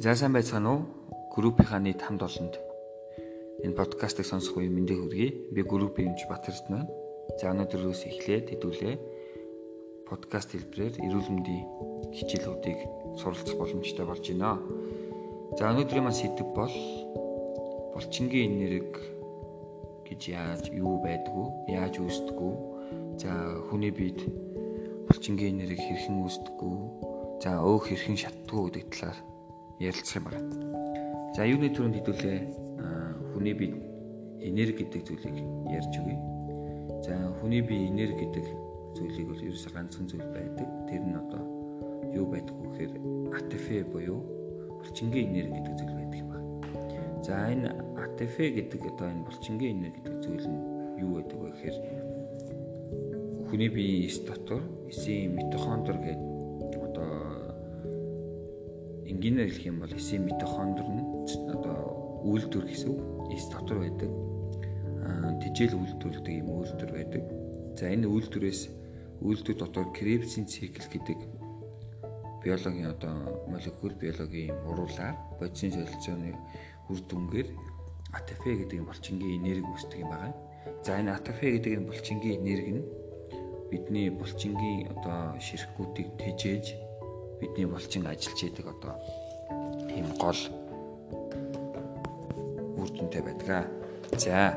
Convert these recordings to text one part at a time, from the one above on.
За сайн байцгаана уу? Группийнхаа нийт хамт олонд энэ подкастыг сонсох үе мэндийг хүргэе. Би группийн эмч Батэрт байна. За өнөөдрөөс эхлээд хэдүүлээ подкаст хэлбэрээр эрүүл мэндийн хичээлүүдийг суралцах боломжтой болж байна. За өнөөдрийн маань сэдв бол булчингийн нэрэг гэж яаж юу байдгүй, яаж үүсдэггүй. За хүний биед булчингийн нэрэг хэрхэн үүсдэггүй. За өөх хэрхэн шатдаггүй гэдэг талаар ярилцах юм байна. За юуны төрөнд хэдүүлээ хүний бие энерги гэдэг зүйлийг ярьж өгье. За хүний бие энерги гэдэг зүйлийг бол ерөөсө ганцхан зүйл байдаг. Тэр нь одоо юу байдаг вэ гэхээр ATP буюу булчингийн энерги гэдэг зүйл байдаг юм байна. За энэ ATP гэдэг одоо энэ булчингийн энерги гэдэг зүйл нь юу байдаг вэ гэхээр хүний биеийн эс дотор эсийн митохондр гэдэг энгийнээр хэлэх юм бол эсийн митохондр нь одоо үйлдвэр гэсэн. Эс дотор байдаг. Тижэл үйлдвэрлэдэг юм үйлдвэр байдаг. За энэ үйлдвэрээс үйлдвэр дотор Кребсийн цикл гэдэг биологийн одоо молекул биологийн уруулаар бодисын солилцооны үр дүнгээр АТФ гэдэг булчингийн энерги үүсдэг юм байна. За энэ АТФ гэдэг энэ булчингийн энерги нь бидний булчингийн одоо ширхгүүдийг тэжээж бидний булчин ажиллаж идэг одоо ийм гол үр дүнтэй байдаг. За.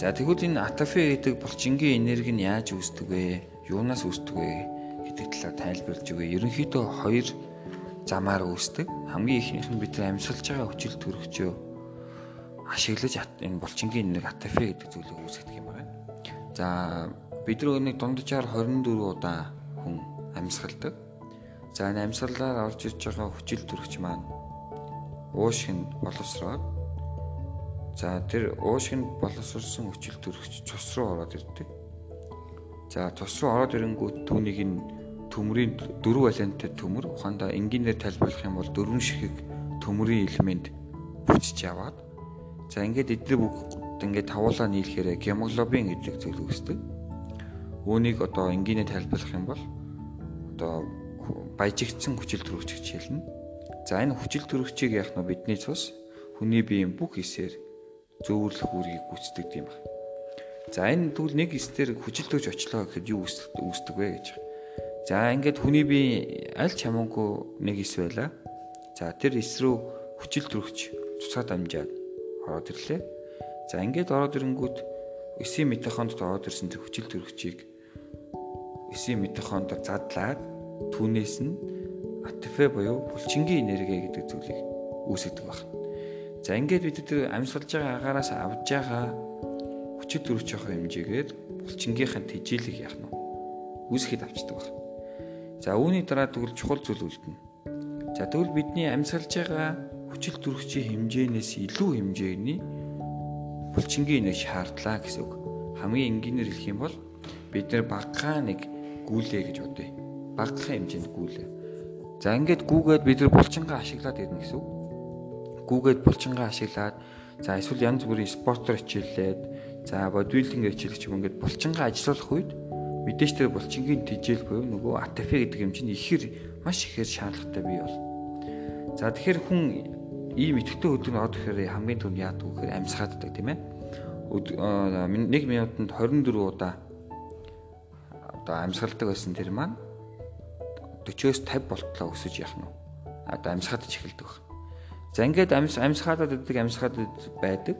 За тэгвэл энэ атафе гэдэг булчингийн энерги нь яаж үүсдэг вэ? Юунаас үүсдэг вэ гэдэг талаар тайлбарлаж өгье. Ерөнхийдөө хоёр замаар үүсдэг. Хамгийн ихнийх нь бид амьсгалж байгаа хүчил төрөгчөө ашиглаж энэ булчингийн энерги атафе гэдэг зүйлийг үүсгдэг юм байна. За бид нэг дунджаар 24 удаа хүн амьсгалдаг. За энэ амьсгалаар орж ирж байгаа хүчил төрөгч маань уушгинд боловсроод за тэр уушгинд боловсрсон хүчил төрөгч цус руу ороод ирдэг. За цус руу ороод ирэнгүүт түүнийг нь төмрийн дөрвөн валенттай төмөр ухаандаа энгийнээр тайлбарлах юм бол дөрвөн ширхэг төмрийн элемент бүчиж яваад за ингээд эдгээр бүгд ингээд тавуулаа нийлэхээр гемоглобин гэдэг зүйл үүсдэг. Үүнийг одоо энгийнээр тайлбарлах юм бол одоо баяжигдсан хүчил төрөгч гэж хэлнэ. За энэ хүчил төрөгчийг яах нь бидний цус хүний биеийн бүх хэсээр зөөвөрлөх үүргийг гүйцэтгэдэг юм байна. За энэ тэгвэл нэг хэсээр хүчил төрж очлоо гэхэд юу үүсдэг вэ гэж. За ингээд хүний бие аль ч хамаагүй нэг хэс байла. За тэр хэс рүү хүчил төрөгч цуцаа дамжаад ороод ирлээ. За ингээд ороод ирэнгүүт эсийн митохондд ороод ирсэн тэр хүчил төрөгчийг эсийн митохондор задлаад түүнээс нь АТФ буюу булчингийн энерги гэдэг зүйлийг үүсгэдэг байна. За ингээд бид тэр амьсгалж байгаа агаараас авж байгаа хүчит төрөж явах хэмжээгээр булчингийнхаа тэжээлэг яах нь үүсгэхэд авчдаг байна. За үүний дараа тэгвэл чухал зүйл үлдэнэ. За тэгвэл бидний амьсгалж байгаа хүчил төрөгчийн хэмжээнээс илүү хэмжээний булчингийн энерги шаардлаа гэсэн үг. Хамгийн энгийнээр хэлэх юм бол бид нэр багахан нэг гүйлээ гэж бодъё багахан хэмжээнд гүйлээ. За ингээд гүүгээд бид нар булчингаа ашиглаад ирнэ гэсэн үг. Гүүгээд булчингаа ашиглаад за эсвэл янз бүрийн спортоор хичээллээд за бодибилдинг хичээлч юм ингээд булчингаа ажиллах үед мэдээж тэр булчингийн тижэл буюу нөгөө АТФ гэдэг хэмжээнд ихэр маш ихээр шаардлагатай бий бол. За тэгэхээр хүн ийм идэвхтэй өдрөнд ороод ирэхээр хамгийн түрүүнд яадаг вэ гэхээр амьсгааддаг тийм ээ. 1 минутанд 24 удаа одоо амьсгалдаг байсан тэр маань 40-оос 50 болтлоо өсөж явах нь. Одоо амьсгаад ч эхэлдэг баг. За ингээд амьс амьсгаадад өгдөг амьсгаадад байдаг.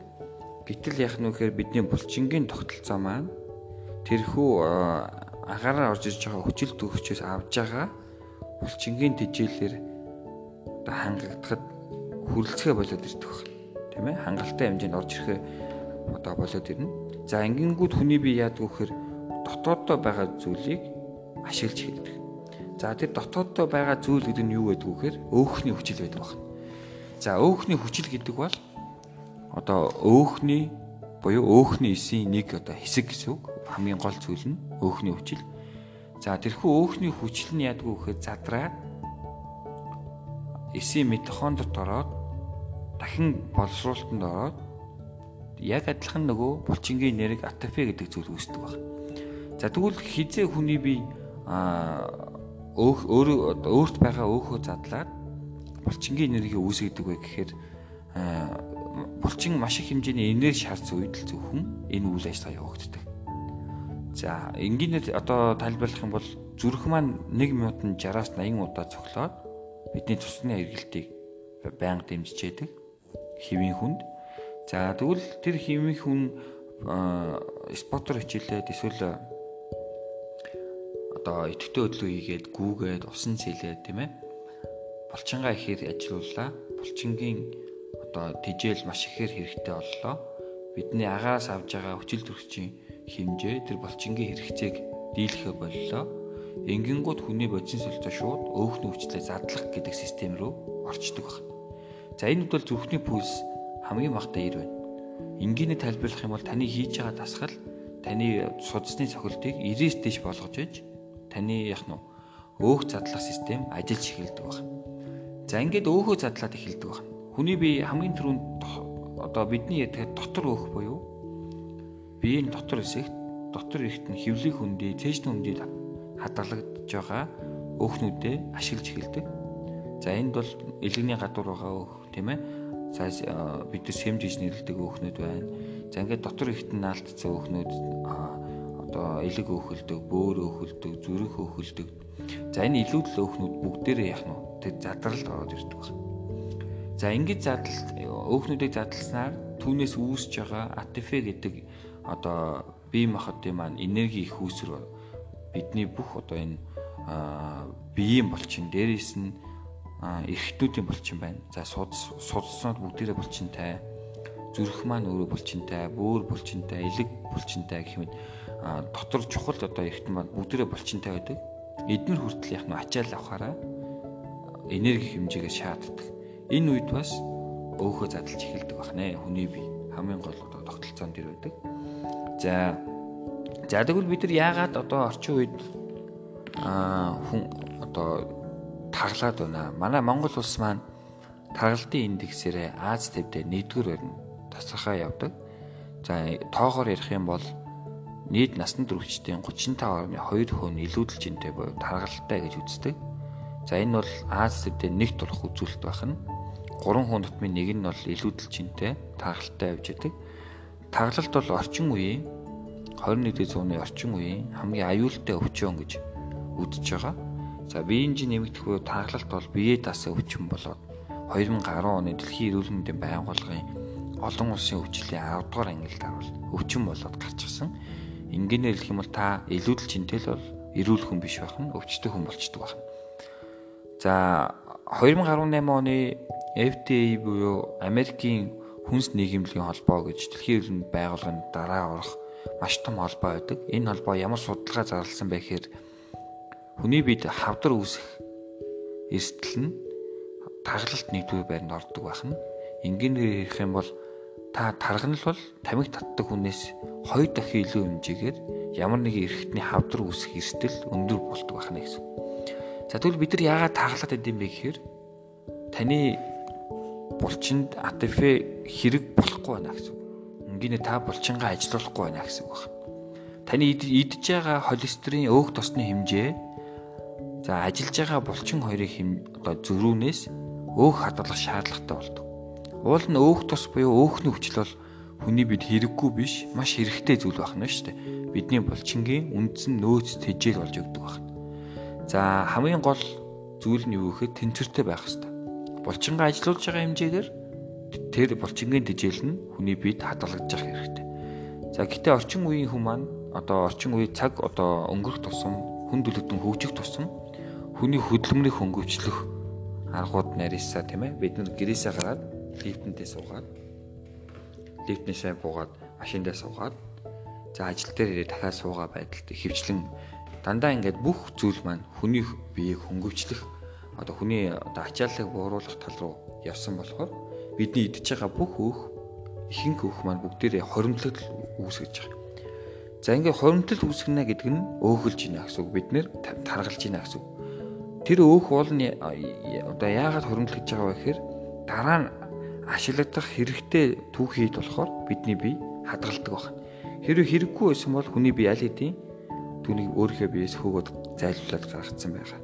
Гэтэл яах нь вэхээр бидний булчингийн тогтолцоо маань тэрхүү агаараар орж иж байгаа хүчил төгсчөөс авж байгаа булчингийн тэжээлэр одоо хангагдахад хүрлцгээ болоод ирдэг баг. Тийм ээ? Хангалттай хэмжээнд орж ирэхээ одоо болоод ирнэ. За ингэнгүүт хүний бие яадаг вэхээр дотооддоо байгаа зүйлийг ашиглаж эхэлдэг. За тэр дотооддоо байгаа зүйл гэдэг нь юу гэдэг вэ гэхээр өөхний хүчил байдаг байна. За өөхний хүчил гэдэг бол одоо өөхний буюу өөхний эсийн нэг одоо хэсэг гэсэн үг. Хамгийн гол зүйл нь өөхний хүчил. За тэрхүү өөхний хүчил нь яадаг вэ гэхээр задраад эсийн митохондорт ороод дахин боловсруулалтанд ороод яг адилхан нөгөө булчингийн нэрийг атофе гэдэг зүйл үүсдэг байна. За тэгвэл хизээ хүний бие өөх өөрөө өөрт байгаа өөхөө задлаад булчингийн энерги үүсгэдэг вэ гэхээр булчин маш их хэмжээний энерги шаардсан үед л зөвхөн энэ үйл ажиллагаа явагддаг. За энгийнээр одоо тайлбарлах юм бол зүрх маань 1 минутанд 60-аас 80 удаа цоглоод бидний цусны эргэлтийг байнга дэмжиж яадаг хэвийн хүнд. За тэгвэл тэр хэвийн хүн спотор хичээлээд эсвэл одоо идэвхтэй хөдлөө хийгээд гүүгээд усан цэлээд тийм ээ булчингаа ихээр ажилууллаа. Булчингийн одоо тижэл маш ихээр хэрэгтэй боллоо. Бидний агаас авж байгаа хүчил төрөгчийн хэмжээ тэр булчингийн хэрэгцээг дийлэхэ боллоо. Ингэнгүүт хүний бодис солилцоо шууд өөхний хүчлээ задлах гэдэг систем рүү орчдөг байна. За энэ бол зүрхний пульс хамгийн багтаа 90 байна. Энгийний тайлбарлах юм бол таны хийж байгаа дасгал таны судасны цохилтыг 90-с дээш болгож иж таны яг нь өөх задлах систем ажиллаж эхэлдэг байна. За ингээд өөхөө задлаад эхэлдэг байна. Хүний бие хамгийн түрүүнд одоо бидний яддаг дотор өөх буюу биеийн дотор хэсэгт дотор эрт нь хөвлөг хүндий, цээжний хүндий хадгалагдж байгаа өөхнүүдээ ашиглаж эхэлдэг. За энд бол элэгний гадуур байгаа өөх тийм ээ. За бид нар сэмж гэж нэрлэдэг өөхнүүд байна. За ингээд дотор эрт нь наалтцсан өөхнүүд одоо элэг өөхөлдөг, бөөр өөхөлдөг, зүрх өөхөлдөг. За энэ илүүдл өөхнүүд бүгдээрээ яг нь тэр задралд ороод ирдэг байна. За ингэж задал өөхнүүдийг задласнаар түүнээс үүсэж байгаа атифе гэдэг одоо бие махбодын маань энерги их үүсвэр бидний бүх одоо энэ биеийн булчин дээрээс нь эрхтнүүдийн булчин байна. За судас судснууд бүгдээрээ булчинтай зүрх маань өөрөө булчинтай, бөөр булчинтай, элэг булчинтай гэх мэт дотор чухал одоо эргэтэн маань бүгдээрээ булчинтай байдаг. Эднэр хүртэл яг нь ачаал авахаараа энерги хэмжээгээ шаарддаг. Энэ үед бас өөхөө задлж эхэлдэг бахнэ. Хүний бие хамгийн гол одоо тогтолцоонд дэр байдаг. За за тэгвэл бид нар яагаад одоо орчин үед аа хүн одоо таглаад байна. Манай Монгол улс маань таргалтын индексээрээ Аз төвдөө нэгдүгээр байна тасархаа явдаг. За тоогоор ярих юм бол нийт насан туршидтын 35.2 хүн илүүдэл жинтэй буюу таргалтай гэж үздэг. За энэ бол Аз төвдөө нэг турах үзүүлэлт байна. 3 хүн дотмын нэг нь бол илүүдэл жинтэй таргалтай явж байдаг. Таглалт бол орчин үеийн 21-р зууны орчин үеийн хамгийн аюултай өвчин гэж үзэж байгаа. За биеийн жин нэмэгдэх буюу таглалт бол биеэ даасан өвчин болоод 2010 оны дэлхийн эрүүл мэндийн байгууллагын олон улсын өвчлөлийн 10 дугаар ангилд харуул өвчин болоод гарч ирсэн. Ингээнээр хэлэх юм бол та илүүдэл чинтэл бол эрүүл хүн биш байх нь өвчтөй хүн болчдөг байна. За 2018 оны FDA буюу Америкийн хүнс нийгэмлэгийн холбоо гэж дэлхийн эрүүл мэндийн байгууллагын дараа орох маш том холбоо байдаг. Энэ холбоо ямар судалгаа зарласан бэ гэхээр хүний биед хавдар үүсэх эрсдэл нь таглалт нэгдүгээр байранд ордог байна. Ингээнээр хэлэх юм бол та тархинал бол тамиг татдаг хүнээс 2 дахин илүү хэмжээгээр ямар нэгэн эрхтний хавдар үүсэх эрсдэл өндөр болдог байна гэсэн. За тэгвэл бид нар яагаад таглаад идэм бэ гэхээр таны булчинд атф хэрэг болохгүй байна гэсэн. Ингээд та булчингаа ажилуулахгүй байна гэсэн үг байна. Таны идж байгаа холестерин өөх тосны хэмжээ за ажиллаж байгаа булчин хоёрын хэм одоо зөрүүнээс өөх хадгалах шаардлагатай болдог. Уул нь өөх тус буюу өөхний хүчил бол хүний бид хэрэггүй биш маш хэрэгтэй зүйл байна шүү дээ. Бидний булчингийн үндсэн нөөц тэжээл болж өгдөг байна. За хамгийн гол зүйл нь юу гэхэд тэнцвэртэй байх хэрэгтэй. Булчингаа ажилуулж байгаа хэмжээгээр тэр булчингийн тэжээл нь хүний бид хадгалагдж явах хэрэгтэй. За гэтээ орчин үеийн хүмүүс маань одоо орчин үеийн цаг одоо өнгөрөх тусам хүн төлөвтөн хөгжих тусам хүний хөдөлмөрийг хөнгөвчлөх аргууд нарийсаа тийм ээ бид нар гэрээсээ гараад лифтэндээ суугаад лифтнээсээ буугаад машиндаа суугаад за ажил дээр ирээ дахиад суугаа байдалд хөвчлэн дандаа ингээд бүх зүйл маань хүний биеийг хөнгөвчлөх одоо хүний одоо ачааллыг бууруулах тал руу явсан болохоор бидний идж байгаа бүх өөх ихэнх өөх маань бүгдээрээ хоримтлал үүсгэж байгаа. За ингээд хоримтлал үүсгэнэ гэдэг нь өөхөлж гинэ гэсэн үг бид нэр таргалж гинэ гэсэн үг. Тэр өөх бол одоо яагаад хоримтлаж байгаа вэ гэхээр дараа нь ашиглагдах хэрэгтэй түүхийд болохоор бидний бие хадгалдаг байна. Хэрвээ хэрэггүй байсан бол хүний бие аль хэдийн түүнийг өөрийнхөө биеэс хөөгд зайлуулад гаргацсан байгаа.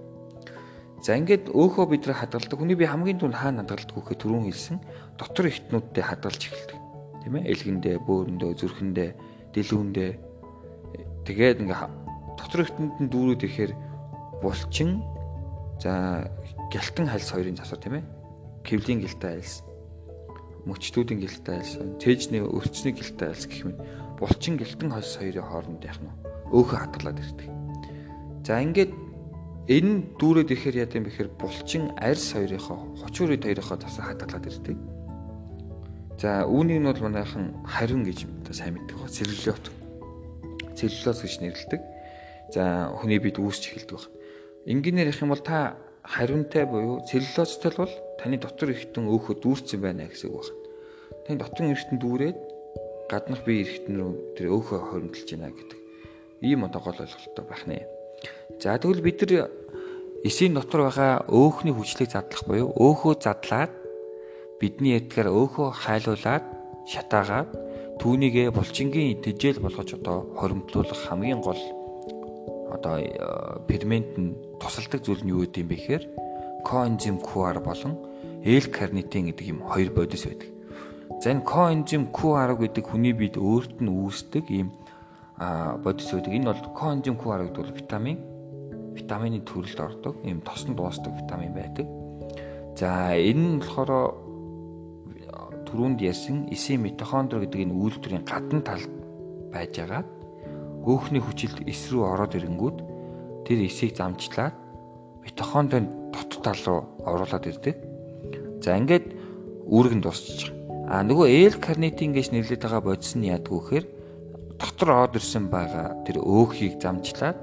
За ингээд өөхөө бид нар хадгалдаг. Хүний би хамгийн түрүүнд хаана хадгалдаг гэхээр түрүүн хэлсэн дотор ихтнүүдтэй хадгалж эхэлдэг. Тийм ээ? Элгэндээ, бөөрөндөө, зүрхэндээ, дэлгүүндээ. Тэгээд ингээ дотор ихтнүүд нь дүүрүүд ихээр булчин за гялтан хальс хоёрын засвар тийм ээ? Кевлийн гэлтэй хальс. Мөчтүүдийн гэлтэй хальс, цээжний өрчсний гэлтэй хальс гэх мэт булчин гэлтэн хальс хоёрын хооронд яах нь өөхөө хадгалаад ирдэг. За ингээд Энэ дүүрээд ирэхээр яа гэм бэхээр булчин арьс хоёрынхоо хочуурид хоёрынхоо засаа хадгалаад ирдэг. За үүнийг нь бол манайхан харин гэж сайн мэддэг ба целлюлот. Целлюлоз гэж нэрлэдэг. За хүний бид үүсч эхэлдэг баг. Энгийнээр их юм бол та хариунтай буюу целлюлозтой бол таны дотор эргэтэн өөхөө дүүрсэн байна гэсэн үг байна. Таны дотор эргэтэн дүүрээд гаднах бие эргэтэн рүү тэр өөхөө хоримтолж байна гэдэг. Ийм одоо гол ойлголттой байх нэ. За тэгвэл бид нар эсийн дотор байгаа өөхний хүчлийг задлах буюу өөхөө задлаад бидний ятгаар өөхөө хайлуулад шатаагаад түүнийгээ булчингийн тэжээл болгож одоо хоримтлуулах хамгийн гол одоо фермент нь тусалдаг зүйл нь юу гэдэг юм бэ гэхээр коэнзим QR болон L-карнитин гэдэг юм хоёр бодис байдаг. За энэ коэнзим QR гэдэг хүний бид өөрт нь үүсдэг ийм бодис байдаг. Энэ бол коэнзим QR гэдэг бол витамин витамины төрөлд ордог ийм тосон дуустдаг витамин байдаг. За энэ нь болохоор түрүүнд ярьсан эсийн митохондри гэдэг энэ үйлдвэрийн гадна талд байж байгаа өөхний хүчилд эс рүү ороод ирэнгүүт тэр эсийг замчлаад митохондрийн тал руу оруулаад ирдэг. За ингээд үүрэг нь дуусчих. А нөгөө L карнитин гэж нэрлэдэг байгаа бодис нь яадгүй гэхээр дотор ороод ирсэн байгаа тэр өөхийг замчлаад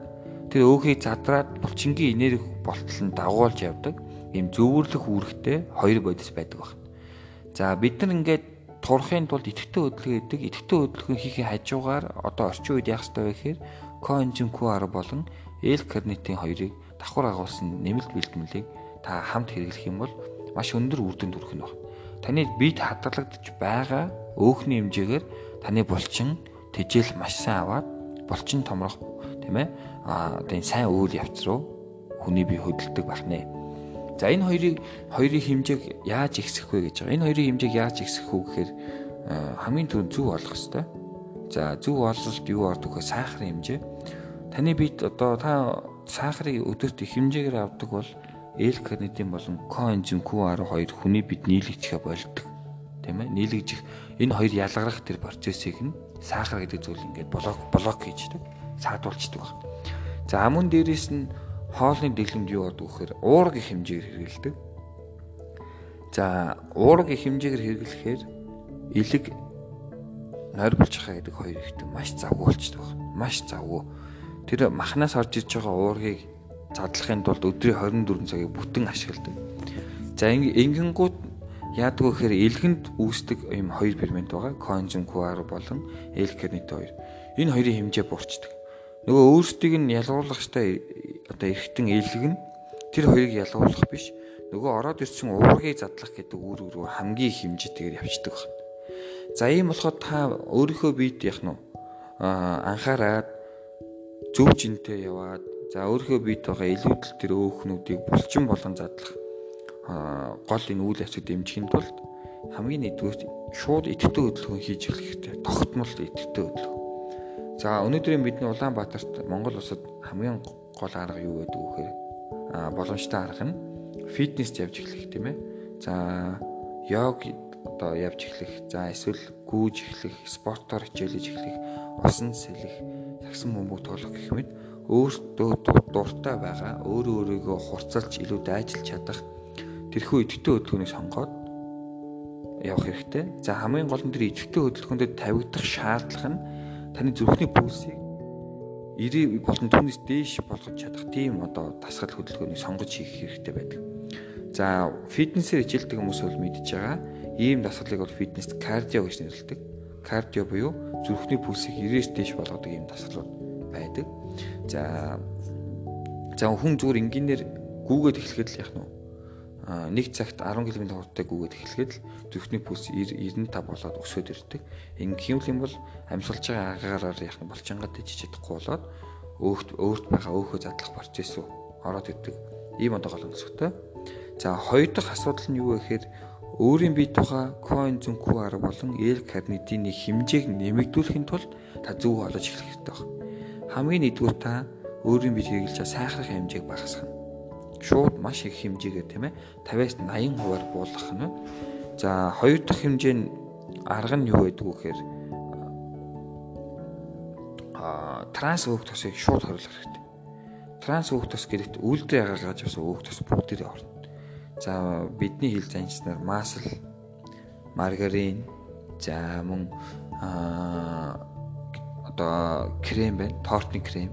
тэр өөхийг задраад булчингийн энерги болтол нь дагуулж явдаг ийм зөвөрлөх үүрэгтэй хоёр бодис байдаг байна. За бид нар ингээд турахын тулд идэвхтэй хөдөлгөөн гэдэг идэвхтэй хөдөлгөөн хийхин хажуугаар одоо орчин үед яах ёстой вэ гэхээр коэнзим Q10 болон L-карнитин хоёрыг давхар агуулсан нэмэлт бэлтгэлийг та хамт хэрэглэх юм бол маш өндөр үр дүнд хүрэх нь байна. Таны бид хадгалагдж байгаа өөхний хэмжээгээр таны булчин тэжээл маш сайн аваад булчин томрох тийм ээ а одоо энэ сайн үйл явц руу хүний бие хөдөлдөг байна. За энэ хоёрыг хоёрын хэмжээг яаж ихсэх вэ гэж байгаа. Энэ хоёрын хэмжээг яаж ихсэх вэ гэхээр хамгийн түрүүнд зөв олох хэрэгтэй. За зөв ололт юу ордог вэ? Сахарын хэмжээ. Таны биед одоо та сахарыг өдөрт их хэмжээгээр авдаг бол L-карнитин болон коэнзим Q12 хүний бид нийлэгдэхэ болдог. Тийм ээ? Нийлэгдэх энэ хоёр ялгарах тэр процессыг нь сахар гэдэг зүйл ингээд блок блок хийждэг саадуулчдаг баг. За амун дээрээс нь хоолны дэглэмд юу болдог гэхээр уураг их хэмжээгээр хэрэгэлдэг. За уураг их хэмжээгээр хэрэглэхээр элэг нойр булчхаа гэдэг хоёр ихтэй маш завгүй болчдөг баг. Маш завгүй. Тэр махнаас орж иж байгаа уургийг задлахын тулд өдрийн 24 цагийг бүтэн ашигладаг. За ингэнгүүт яадаг вэ гэхээр элгэнд үүсдэг юм хоёр фермент байгаа. Коэнзим Q10 болон L-карнит 2. Энэ хоёрын хэмжээ буурчдаг нөгөө өөрсдийг нь ялгуулах штэ одоо эргэтэн илгэн тэр хоёрыг ялгуулах биш нөгөө ороод ирсэн уургийг задлах гэдэг үр рүү хамгийн хэмжээтэйгээр явцдаг байна. За ийм болохоор та өөрийнхөө биед яг нь анхаарад зөв жинтэй яваад за өөрийнхөө биед байгаа илүүдэл тэр өөхнүүдийг булчин болон задлах гол энэ үйл явцад дэмжихийн тулд хамгийн нэгдүгээр шууд идэвхтэй хөдөлгөөн хийж эхлэх хэрэгтэй. Тогтмол идэвхтэй хөдөлгөөн. За өнөөдрийн бидний Улаанбаатарт Монгол улсад хамгийн гол арга юу гэдэг вэ гэхээр боломжтой арга нь фитнест явж эхлэх тийм ээ. За йог одоо явж эхлэх, за эсвэл гүүж эхлэх, спортоор хичээлж эхлэх, усан сэлэх, сагсан бөмбөг тоглох гэх мэт өөртөө дуртай байгаа, өөрөө өөрийгөө хурцлж илүү дайжилж чадах тэрхүү идэвхтэй хөдөлгөөнийг сонгоод явах хэрэгтэй. За хамгийн гол нь тэр идэвхтэй хөдөлгөөндөд тавигдах шаардлага нь таны зүрхний пульсыг 90 болон түүнээс дээш болгож чадах тийм одоо дасгал хөдөлгөөнийг сонгож хийх хэрэгтэй байдаг. За фитнесээр хичээлдэг хүмүүс бол мэдж байгаа. Ийм дасгалыг бол фитнес кардио гэж нэрлэдэг. Кардио буюу зүрхний пульсийг 90-ээс дээш болгодог ийм дасгалууд байдаг. За за хүн зүгээр энгийнээр гүүгээд эхлэхэд л яах нь нэг цагт 10 км хурдтай гүгээд эхлэхэд л зүрхний пульс 95 болоод өсөд ирдэг. Ингэх юм бол амьсгалж байгаа агаараар яах нь булчингаад дэжиж чадахгүй болоод өөрт өөрт байгаа өөхөө задлах процесс рүү ороод ирдэг. Ийм одоо гол онцлогтой. За хоёр дахь асуудал нь юу вэ гэхээр өөрийн бие тухай коэнзим Q10 болон L-карнитины хэмжээг нэмэгдүүлэхийн тулд та зөв олж эхлэх хэрэгтэй байна. Хамгийн нэгдүгээр та өөрийн бие хэрэглэж сайхрах хэмжээг багасгах нь. Шууд маш их хэмжээгээр тийм ээ 50-аас 80 хувиар буулгах нь. За хоёр дахь хэмжээ нь арга нь юу байдг вэ гэхээр а транс өөх тосыг шууд хориглох хэрэгтэй транс өөх тос гэдэгт үйлдэл ягааж авсан өөх тос бүгдээрээ орно. За бидний хил занчнаар масл, маргарин, за мөн аа одоо крем байна, тортны крем.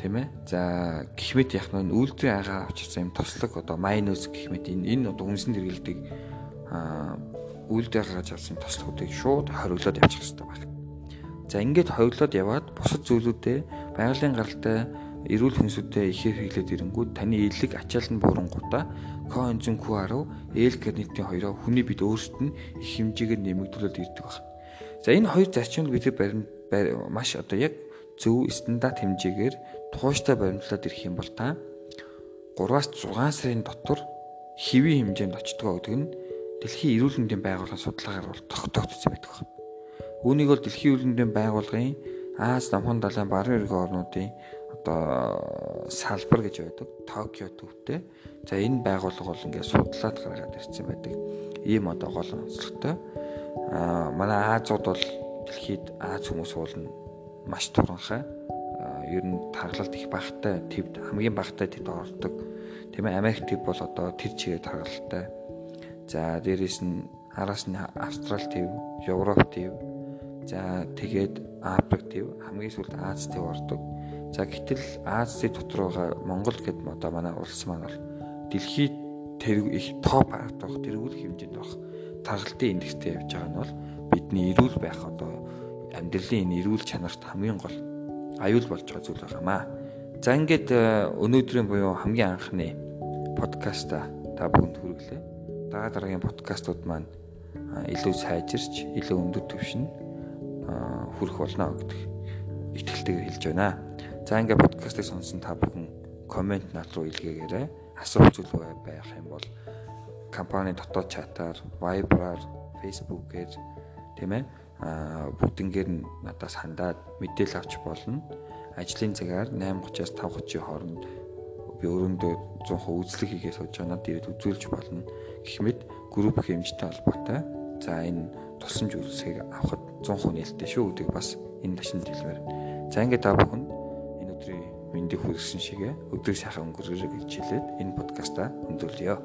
Тийм ээ. За гихмэд яг нь үйлдэл агаа авчирсан юм тослог одоо майонез гихмэд энэ энэ одоо хүнсэнд хэрэгэлдэг аа үйлдэл агааж авсан тослогуудыг шууд хориглоод явчих хэрэгтэй байна. За ингээд хойлоод яваад бусад зүйлүүдэд байгалийн гаралтай эрүүл хүнсүүдэд ихээр хийлээд ирэнгүүт таны эдлэг ачаал нь буурангуудаа коэнзим Q10, L-карнитин хоёроо хүний бид өөрсдөд нь их хэмжээгээр нэмэгдүүлээд ирдэг байна. За энэ хоёр зарчмыг бид маш одоо яг зөв стандарт хэмжээгээр тууштай баримтлаад ирэх юм бол та 3-аас 6 сарын дотор хэвийн хэмжээнд очтгоо гэдэг нь Дэлхийн эрүүл мэндийн байгууллагын судалгаагаар бол тогтоогдсон байдаг байна. Үүнийг бол Дэлхийн эрүүл мэндийн байгууллагын Аз намхан далайн баруун эргийн орнуудын одоо салбар гэж байдаг. Токио төвтэй. За энэ байгууллага бол ингээд судлаад гаргаад ирсэн байдаг. Ийм одоо гол онцлогтой. Манай Азууд бол дэлхийд Аз хүмүүс уулна маш туранхай. Ер нь таргалалт их багтай твд хамгийн багтай твд ордог. Тийм ээ Америк төв бол одоо тэр чигээр таргалалтай. За дээрэс нь араас нь Австрал төв, Европ төв, За тэгээд Африк төв хамгийн сүүлд Аз төв ордог. За гэтэл Азийн дотор байгаа Монгол гэд одоо манай улс маань бол дэлхийд тэр их топ авах тэргүүл хэмжээнд байх таргалтын индекстэй явж байгаа нь бол бидний эрүүл байх одоо амьдралын энэ эрүүл чанарт хамгийн гол аюул болж байгаа зүйл байгаамаа. За ингээд э, өнөөдрийн буюу хамгийн анхны подкаста та бүхэнд хүргэлээ. Дараа дараагийн подкастууд маань илүү сайжирч, илүү өндөр түвшин хүрэх болно гэдэг итгэлтэйгээр хэлж байна. За ингээ подкастыг сонсон та бүхэн комент над руу илгээгээрэй. Асуулт зүйл байх юм бол компани дотоод чатаар, Viber-аар, Facebook-ээр тийм ээ бүгднгээр нь надаас хандаад мэдээлэл авч болно. Ажлын цагаар 8:30-аас 5:30-ийн хооронд би өрөөндөө 100% үзлэг хийгээ сууж байгаа надад ирээд үзүүлж болно. Гэх мэт групп хэмжтэй холбоотой. За энэ тусламж үйлсийг авахд 100% нээлттэй шүү гэдгийг бас энэ ташин дэлгэр. За ингээд та бүхэн энэ өдрийн мэндийг хүргэсэн шигээ өдрийг сайхан өнгөрөөрэй гэж хэлээд энэ подкастаа өндөрлөё.